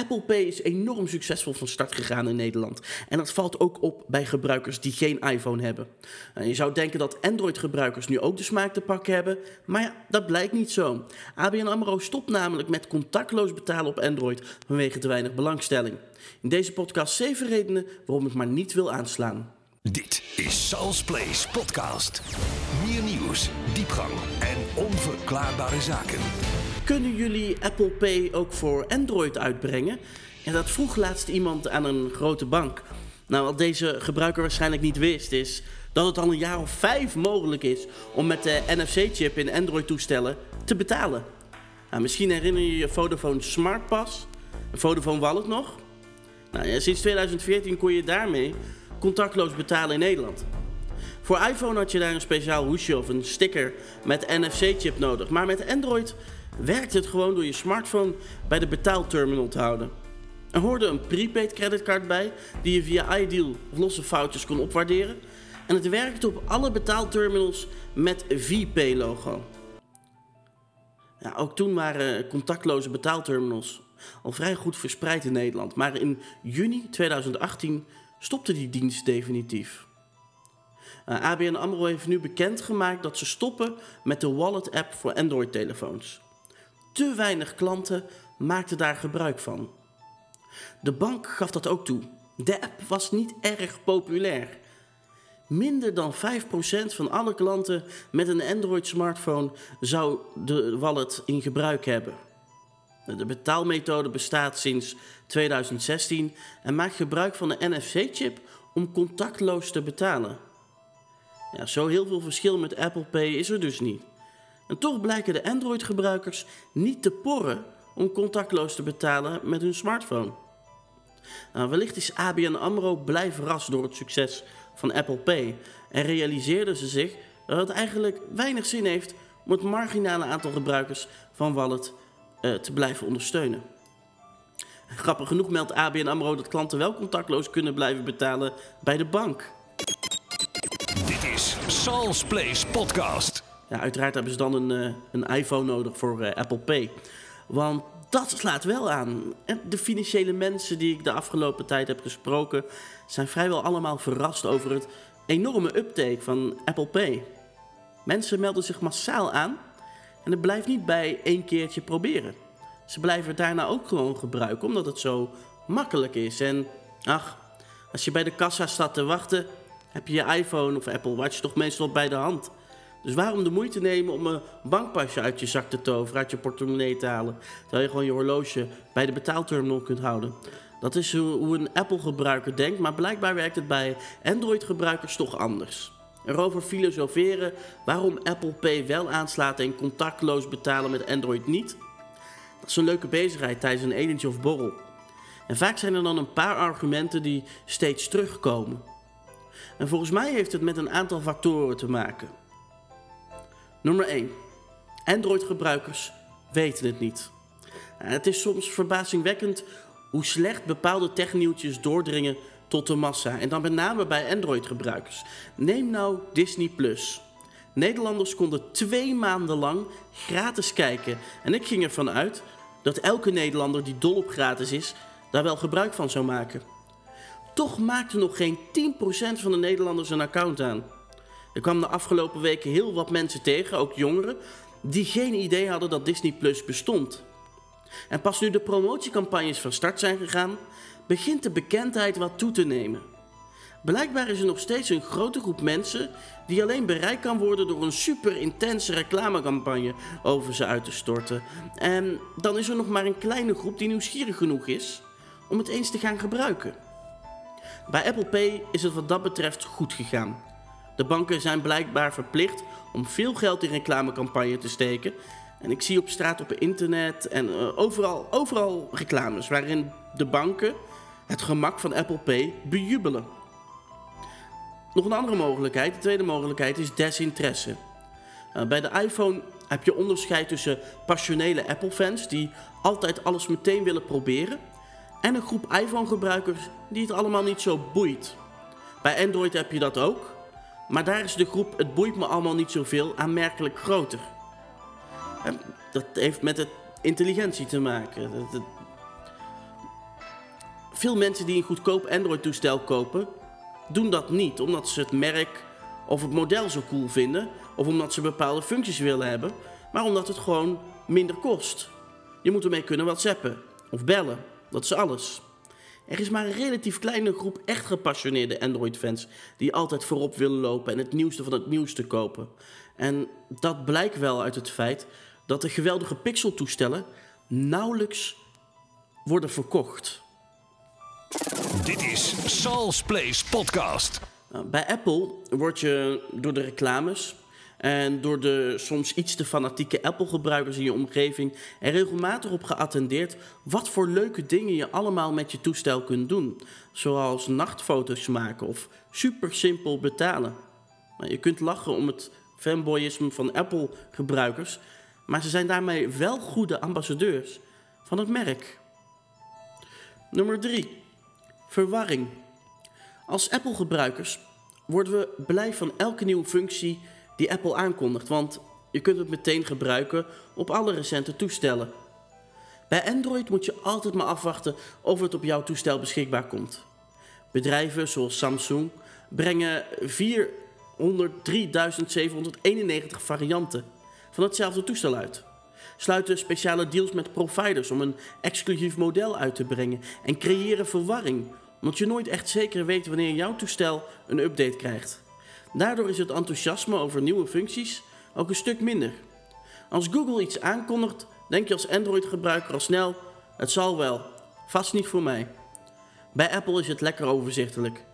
Apple Pay is enorm succesvol van start gegaan in Nederland. En dat valt ook op bij gebruikers die geen iPhone hebben. En je zou denken dat Android-gebruikers nu ook de smaak te pakken hebben, maar ja, dat blijkt niet zo. ABN AMRO stopt namelijk met contactloos betalen op Android vanwege te weinig belangstelling. In deze podcast 7 redenen waarom ik maar niet wil aanslaan. Dit is Sal's Place Podcast. Meer nieuws, diepgang en onverklaarbare zaken. Kunnen jullie Apple Pay ook voor Android uitbrengen? En dat vroeg laatst iemand aan een grote bank. Nou, wat deze gebruiker waarschijnlijk niet wist, is dat het al een jaar of vijf mogelijk is om met de NFC-chip in Android-toestellen te betalen. Nou, misschien herinner je je Vodafone SmartPass, een Vodafone Wallet nog. Nou, sinds 2014 kon je daarmee contactloos betalen in Nederland. Voor iPhone had je daar een speciaal hoesje of een sticker met NFC-chip nodig. Maar met Android werkt het gewoon door je smartphone bij de betaalterminal te houden. Er hoorde een prepaid creditcard bij die je via iDeal of losse foutjes kon opwaarderen. En het werkte op alle betaalterminals met VPay-logo. Ja, ook toen waren contactloze betaalterminals al vrij goed verspreid in Nederland. Maar in juni 2018 stopte die dienst definitief. Uh, ABN AMRO heeft nu bekendgemaakt dat ze stoppen met de Wallet-app voor Android-telefoons. Te weinig klanten maakten daar gebruik van. De bank gaf dat ook toe. De app was niet erg populair. Minder dan 5% van alle klanten met een Android-smartphone zou de wallet in gebruik hebben. De betaalmethode bestaat sinds 2016 en maakt gebruik van de NFC-chip om contactloos te betalen. Ja, zo heel veel verschil met Apple Pay is er dus niet. En toch blijken de Android-gebruikers niet te porren om contactloos te betalen met hun smartphone. Nou, wellicht is ABN AMRO blij verrast door het succes van Apple Pay en realiseerden ze zich dat het eigenlijk weinig zin heeft om het marginale aantal gebruikers van Wallet uh, te blijven ondersteunen. Grappig genoeg meldt ABN AMRO dat klanten wel contactloos kunnen blijven betalen bij de bank. Dit is Sal's Place Podcast. Ja, uiteraard hebben ze dan een, uh, een iPhone nodig voor uh, Apple Pay. Want dat slaat wel aan. De financiële mensen die ik de afgelopen tijd heb gesproken... zijn vrijwel allemaal verrast over het enorme uptake van Apple Pay. Mensen melden zich massaal aan... en het blijft niet bij één keertje proberen. Ze blijven het daarna ook gewoon gebruiken... omdat het zo makkelijk is. En ach, als je bij de kassa staat te wachten... heb je je iPhone of Apple Watch toch meestal bij de hand... Dus waarom de moeite nemen om een bankpasje uit je zak te toveren, uit je portemonnee te halen, terwijl je gewoon je horloge bij de betaalterminal kunt houden? Dat is hoe een Apple-gebruiker denkt, maar blijkbaar werkt het bij Android-gebruikers toch anders. Erover filosoferen waarom Apple Pay wel aanslaat en contactloos betalen met Android niet. Dat is een leuke bezigheid tijdens een etentje of borrel. En vaak zijn er dan een paar argumenten die steeds terugkomen. En volgens mij heeft het met een aantal factoren te maken. Nummer 1. Android-gebruikers weten het niet. Het is soms verbazingwekkend hoe slecht bepaalde technieuwtjes doordringen tot de massa. En dan met name bij Android-gebruikers. Neem nou Disney Plus. Nederlanders konden twee maanden lang gratis kijken. En ik ging ervan uit dat elke Nederlander die dol op gratis is, daar wel gebruik van zou maken. Toch maakte nog geen 10% van de Nederlanders een account aan. Er kwam de afgelopen weken heel wat mensen tegen, ook jongeren, die geen idee hadden dat Disney Plus bestond. En pas nu de promotiecampagnes van start zijn gegaan, begint de bekendheid wat toe te nemen. Blijkbaar is er nog steeds een grote groep mensen die alleen bereikt kan worden door een super intense reclamecampagne over ze uit te storten. En dan is er nog maar een kleine groep die nieuwsgierig genoeg is om het eens te gaan gebruiken. Bij Apple Pay is het wat dat betreft goed gegaan. De banken zijn blijkbaar verplicht om veel geld in reclamecampagne te steken. En ik zie op straat, op internet en uh, overal, overal reclames waarin de banken het gemak van Apple Pay bejubelen. Nog een andere mogelijkheid, de tweede mogelijkheid, is desinteresse. Uh, bij de iPhone heb je onderscheid tussen passionele Apple-fans die altijd alles meteen willen proberen, en een groep iPhone-gebruikers die het allemaal niet zo boeit. Bij Android heb je dat ook. Maar daar is de groep Het boeit me allemaal niet zoveel aanmerkelijk groter. En dat heeft met het intelligentie te maken. veel mensen die een goedkoop Android-toestel kopen, doen dat niet omdat ze het merk of het model zo cool vinden, of omdat ze bepaalde functies willen hebben, maar omdat het gewoon minder kost. Je moet ermee kunnen whatsappen of bellen, dat is alles. Er is maar een relatief kleine groep echt gepassioneerde Android-fans die altijd voorop willen lopen en het nieuwste van het nieuwste kopen. En dat blijkt wel uit het feit dat de geweldige Pixel-toestellen nauwelijks worden verkocht. Dit is Sal's Place Podcast. Nou, Bij Apple word je door de reclames en door de soms iets te fanatieke Apple-gebruikers in je omgeving er regelmatig op geattendeerd wat voor leuke dingen je allemaal met je toestel kunt doen. Zoals nachtfoto's maken of super simpel betalen. Nou, je kunt lachen om het fanboyisme van Apple-gebruikers, maar ze zijn daarmee wel goede ambassadeurs van het merk. Nummer 3. Verwarring. Als Apple-gebruikers worden we blij van elke nieuwe functie die Apple aankondigt, want je kunt het meteen gebruiken op alle recente toestellen. Bij Android moet je altijd maar afwachten of het op jouw toestel beschikbaar komt. Bedrijven zoals Samsung brengen 403.791 varianten van hetzelfde toestel uit. Sluiten speciale deals met providers om een exclusief model uit te brengen en creëren verwarring, omdat je nooit echt zeker weet wanneer jouw toestel een update krijgt. Daardoor is het enthousiasme over nieuwe functies ook een stuk minder. Als Google iets aankondigt, denk je als Android-gebruiker al snel: het zal wel, vast niet voor mij. Bij Apple is het lekker overzichtelijk.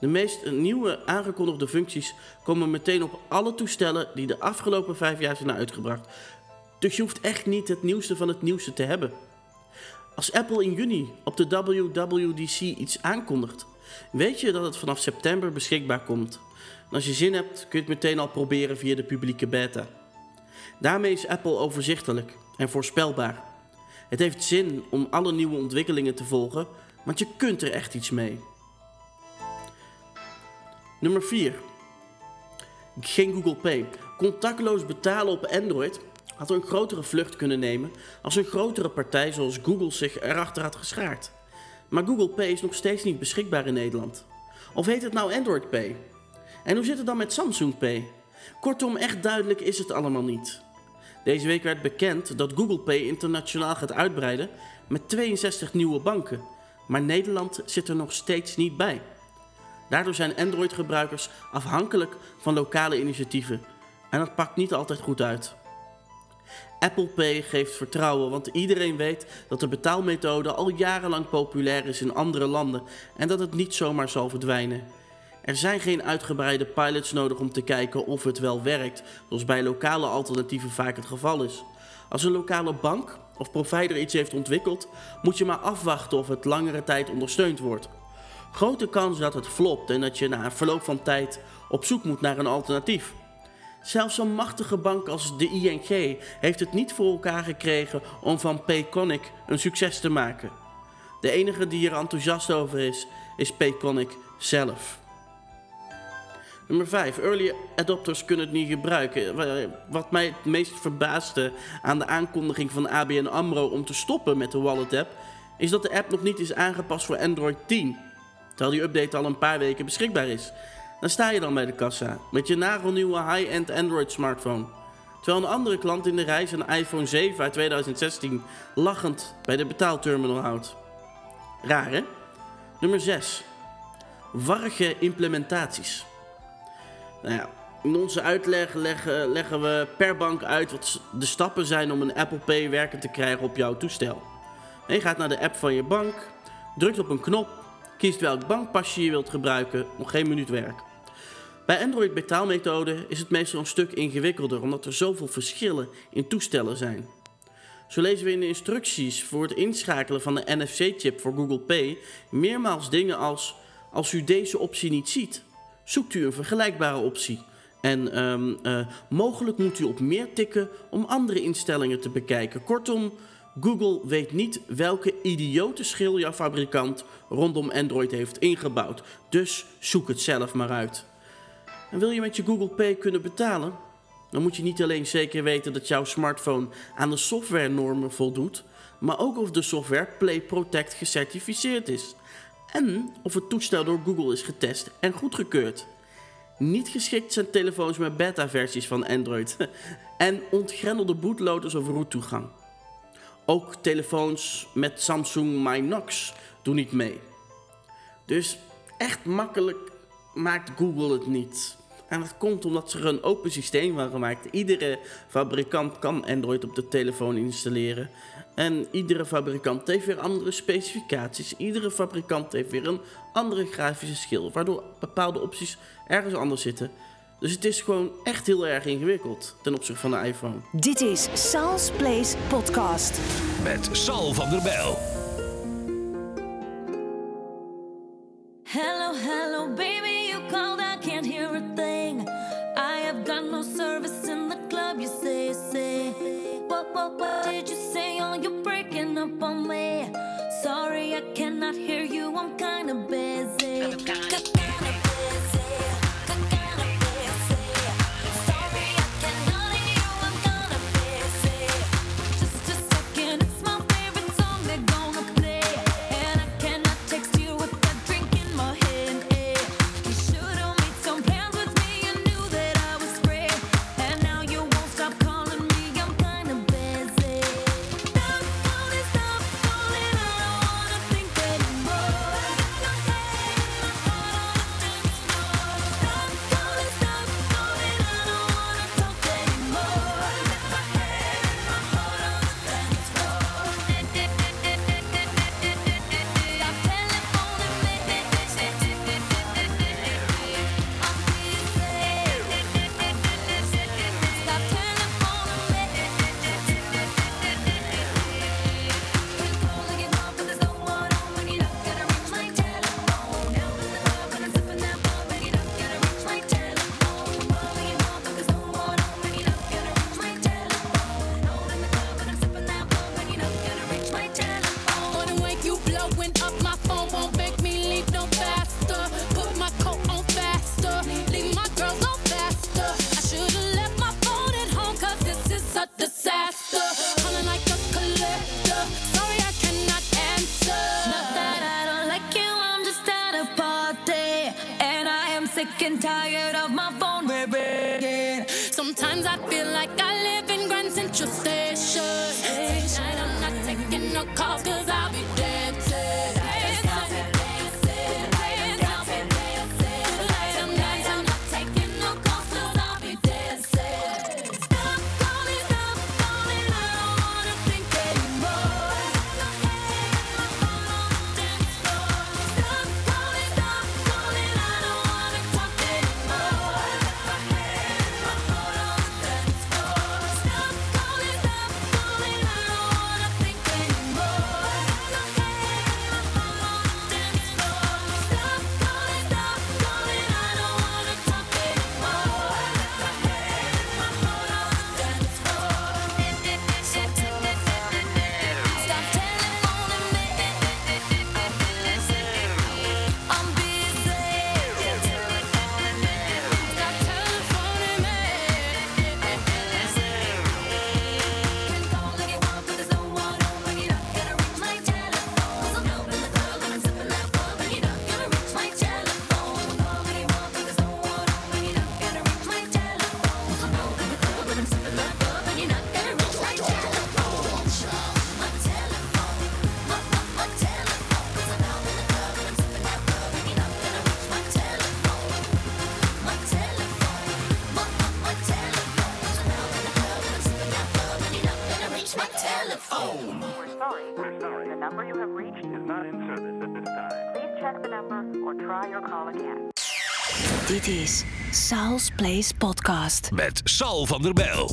De meest nieuwe aangekondigde functies komen meteen op alle toestellen die de afgelopen vijf jaar zijn uitgebracht. Dus je hoeft echt niet het nieuwste van het nieuwste te hebben. Als Apple in juni op de WWDC iets aankondigt, weet je dat het vanaf september beschikbaar komt. Als je zin hebt, kun je het meteen al proberen via de publieke beta. Daarmee is Apple overzichtelijk en voorspelbaar. Het heeft zin om alle nieuwe ontwikkelingen te volgen, want je kunt er echt iets mee. Nummer 4. Geen Google Pay. Contactloos betalen op Android had een grotere vlucht kunnen nemen als een grotere partij zoals Google zich erachter had geschaard. Maar Google Pay is nog steeds niet beschikbaar in Nederland. Of heet het nou Android Pay? En hoe zit het dan met Samsung Pay? Kortom, echt duidelijk is het allemaal niet. Deze week werd bekend dat Google Pay internationaal gaat uitbreiden met 62 nieuwe banken. Maar Nederland zit er nog steeds niet bij. Daardoor zijn Android-gebruikers afhankelijk van lokale initiatieven. En dat pakt niet altijd goed uit. Apple Pay geeft vertrouwen, want iedereen weet dat de betaalmethode al jarenlang populair is in andere landen en dat het niet zomaar zal verdwijnen. Er zijn geen uitgebreide pilots nodig om te kijken of het wel werkt, zoals bij lokale alternatieven vaak het geval is. Als een lokale bank of provider iets heeft ontwikkeld, moet je maar afwachten of het langere tijd ondersteund wordt. Grote kans dat het flopt en dat je na een verloop van tijd op zoek moet naar een alternatief. Zelfs zo'n machtige bank als de ING heeft het niet voor elkaar gekregen om van Payconic een succes te maken. De enige die er enthousiast over is, is Payconic zelf. Nummer 5. Early adopters kunnen het niet gebruiken. Wat mij het meest verbaasde aan de aankondiging van ABN AMRO om te stoppen met de Wallet app, is dat de app nog niet is aangepast voor Android 10. Terwijl die update al een paar weken beschikbaar is. Dan sta je dan bij de kassa met je nagelnieuwe high-end Android smartphone. Terwijl een andere klant in de rij zijn iPhone 7 uit 2016 lachend bij de betaalterminal houdt. Raar hè? Nummer 6. Warrige implementaties. Nou ja, in onze uitleg leggen, leggen we per bank uit wat de stappen zijn om een Apple Pay werkend te krijgen op jouw toestel. Je gaat naar de app van je bank, drukt op een knop, kiest welk bankpasje je wilt gebruiken, nog geen minuut werk. Bij Android betaalmethode is het meestal een stuk ingewikkelder omdat er zoveel verschillen in toestellen zijn. Zo lezen we in de instructies voor het inschakelen van de NFC-chip voor Google Pay meermaals dingen als: als u deze optie niet ziet, Zoekt u een vergelijkbare optie? En ehm, eh, mogelijk moet u op meer tikken om andere instellingen te bekijken. Kortom, Google weet niet welke idiote schil jouw fabrikant rondom Android heeft ingebouwd. Dus zoek het zelf maar uit. En wil je met je Google Pay kunnen betalen? Dan moet je niet alleen zeker weten dat jouw smartphone aan de softwarenormen voldoet, maar ook of de software Play Protect gecertificeerd is en of het toestel door Google is getest en goedgekeurd. Niet geschikt zijn telefoons met beta-versies van Android en ontgrendelde bootloaders over routetoegang. Ook telefoons met Samsung My Knox doen niet mee. Dus echt makkelijk maakt Google het niet. En dat komt omdat ze er een open systeem van gemaakt. Iedere fabrikant kan Android op de telefoon installeren. En iedere fabrikant heeft weer andere specificaties. Iedere fabrikant heeft weer een andere grafische schil. Waardoor bepaalde opties ergens anders zitten. Dus het is gewoon echt heel erg ingewikkeld ten opzichte van de iPhone. Dit is Sal's Place Podcast. Met Sal van der Bijl. what, what did you say? Oh, you breaking up on me. Sorry, I cannot hear you. I'm kinda busy. I feel like I live in Grand Central Station. Tonight I'm not taking no calls. Dit is Sal's Place Podcast. Met Sal van der Bijl.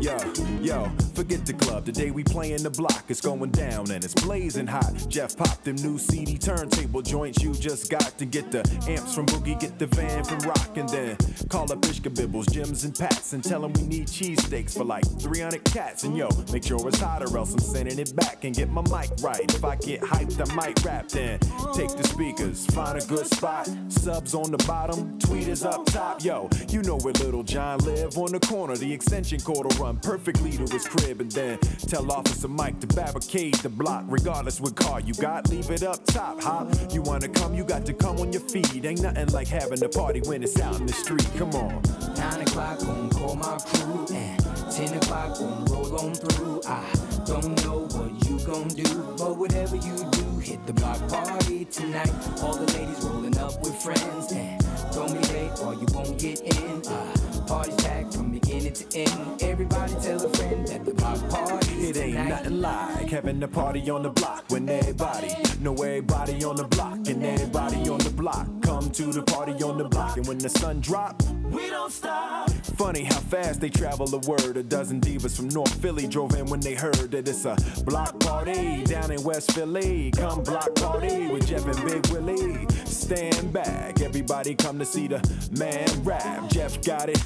Yo, yo. Forget the club. Today we playing the block. It's going down and it's blazing hot. Jeff popped them new CD turntable joints. You just got to get the amps from Boogie, get the van from Rock, and then call up Ishka Bibbles, Jims, and Pats and tell them we need cheesesteaks for like 300 cats. And yo, make sure it's hot or else I'm sending it back and get my mic right. If I get hyped, I might rap then. Take the speakers, find a good spot. Subs on the bottom, tweeters up top. Yo, you know where Little John live on the corner. The extension cord will run perfectly to his crib and then tell Officer Mike to barricade the block. Regardless what car you got, leave it up top. Hop, you wanna come, you got to come on your feet. Ain't nothing like having a party when it's out in the street. Come on. Nine o'clock, gon' call my crew, and ten o'clock, gon' roll on through. I don't know what you gon' do, but whatever you do, hit the block party tonight. All the ladies rolling up with friends, and don't be late or you won't get in. Uh, party's packed from beginning to end. Everybody tell a friend that the block party It ain't tonight. nothing like having a party on the block when everybody know everybody on the block and everybody on the block come to the party on the block and when the sun drop we don't stop funny how fast they travel the word a dozen divas from north philly drove in when they heard that it's a block party down in west philly come block party with jeff and big willie stand back everybody come to see the man rap jeff got it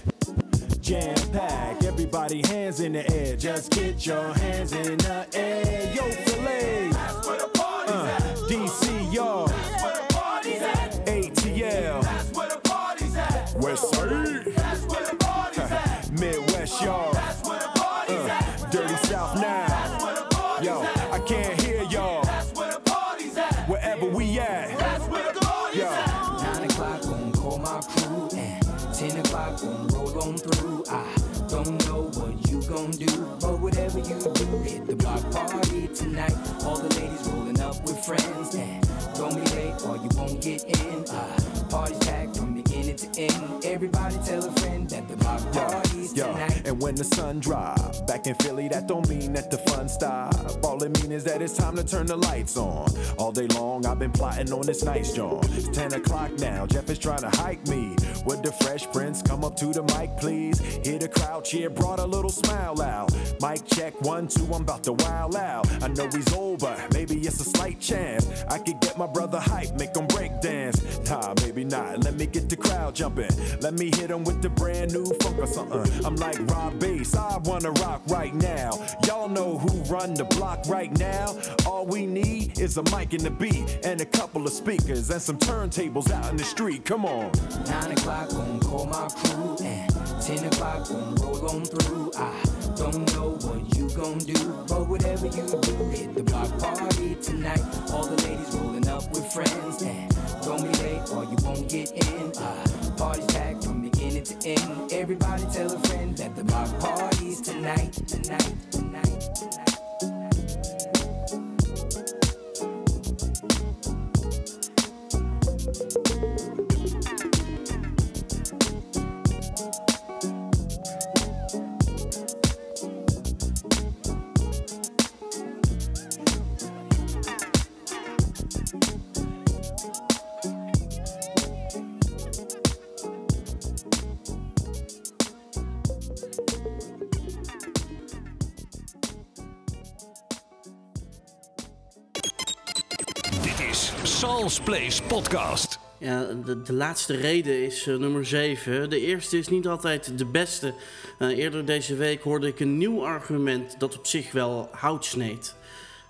Jam pack, everybody hands in the air. Just get your hands in the air. Yo, Philly. That's where the party's uh, DC, y'all. That's where the party's at. ATL. That's where the party's at. West Side. That's where the party's at. Midwest, y'all. My crew, and ten o'clock, gon' roll on through. I don't know what you gon' do, but whatever you do, hit the block party tonight. All the ladies rolling up with friends, and don't be late or you won't get in. Uh, party's packed from to end. Everybody tell a friend that the block party's Yo, tonight. and when the sun drop back in Philly, that don't mean that the fun stop. All it mean is that it's time to turn the lights on. All day long, I've been plotting on this nice joint. It's 10 o'clock now, Jeff is trying to hype me. Would the Fresh Prince come up to the mic, please? Hear the crowd cheer, brought a little smile out. Mic check, one, two, I'm about to wild out. I know he's over, maybe it's a slight chance. I could get my brother hype, make him break dance. Nah, maybe not. Let me get the crowd jumping. Let me hit him with the brand new funk or something. I'm like Rob Bass, I wanna rock right now. Y'all know who run the block right now. All we need is a mic and a beat, and a couple of speakers, and some turntables out in the street. Come on. Nine o'clock, gon' call my crew, and ten o'clock, gon' roll on through. I don't know what you gon' do, but whatever you do, hit the block party tonight. All the ladies rolling up with friends, and don't be late or you won't get in. Uh, party's packed from beginning to end. Everybody tell a friend that the block party's tonight, tonight, Place Podcast. Ja, de, de laatste reden is eh, nummer 7. De eerste is niet altijd de beste. Eh, eerder deze week hoorde ik een nieuw argument dat op zich wel hout sneed.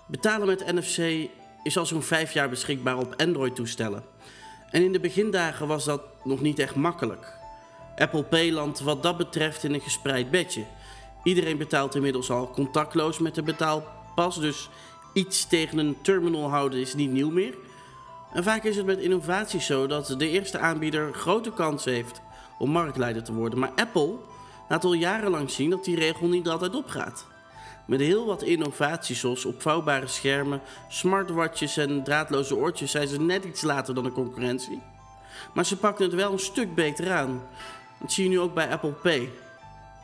Betalen met NFC is al zo'n 5 jaar beschikbaar op Android-toestellen. En in de begindagen was dat nog niet echt makkelijk. Apple Pay landt wat dat betreft in een gespreid bedje. Iedereen betaalt inmiddels al contactloos met de betaalpas, dus iets tegen een terminal houden is niet nieuw meer. En vaak is het met innovaties zo dat de eerste aanbieder grote kans heeft om marktleider te worden. Maar Apple laat al jarenlang zien dat die regel niet altijd opgaat. Met heel wat innovaties zoals opvouwbare schermen, smartwatches en draadloze oortjes zijn ze net iets later dan de concurrentie. Maar ze pakken het wel een stuk beter aan. Dat zie je nu ook bij Apple Pay.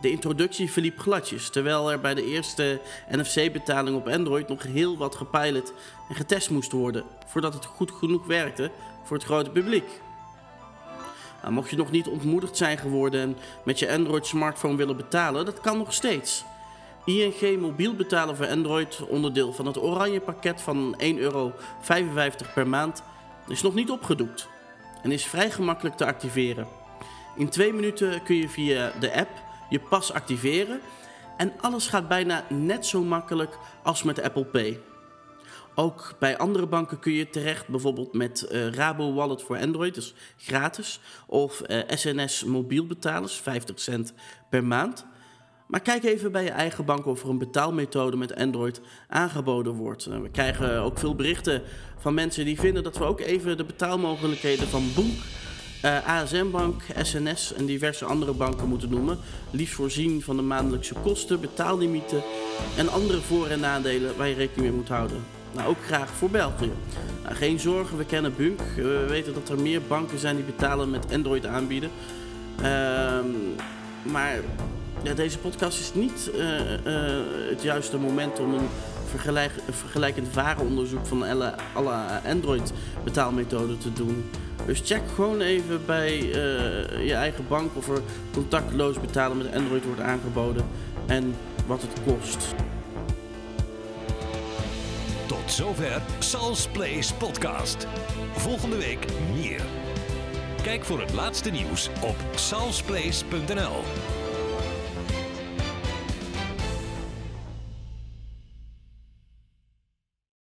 De introductie verliep gladjes, terwijl er bij de eerste NFC-betaling op Android nog heel wat gepilot en getest moest worden voordat het goed genoeg werkte voor het grote publiek. Nou, mocht je nog niet ontmoedigd zijn geworden en met je Android-smartphone willen betalen, dat kan nog steeds. ING mobiel betalen voor Android, onderdeel van het oranje pakket van 1,55 euro per maand, is nog niet opgedoekt en is vrij gemakkelijk te activeren. In twee minuten kun je via de app je pas activeren en alles gaat bijna net zo makkelijk als met Apple Pay. Ook bij andere banken kun je terecht, bijvoorbeeld met eh, Rabo Wallet voor Android, dus gratis, of eh, SNS mobiel betalers, 50 cent per maand. Maar kijk even bij je eigen bank of er een betaalmethode met Android aangeboden wordt. Eh, We krijgen ook veel berichten van mensen die vinden dat we ook even de betaalmogelijkheden van Boek, eh, ASM Bank, SNS en diverse andere banken moeten noemen. Liefst voorzien van de maandelijkse kosten, betaallimieten en andere voor- en nadelen waar je rekening mee moet houden. Nou, ook graag voor België. Nou, geen zorgen, we kennen Bunk. Eh, We weten dat er meer banken zijn die betalen met Android aanbieden. Ehm, maar ja, deze podcast is niet eh, eh, het juiste moment om een vergelijk, vergelijkend warenonderzoek van alle, alle Android betaalmethoden te doen. Dus check gewoon even bij eh, je eigen bank of er contactloos betalen met Android wordt aangeboden en wat het kost. Tot zover Sal's Place podcast. Volgende week meer. Kijk voor het laatste nieuws op salsplace.nl.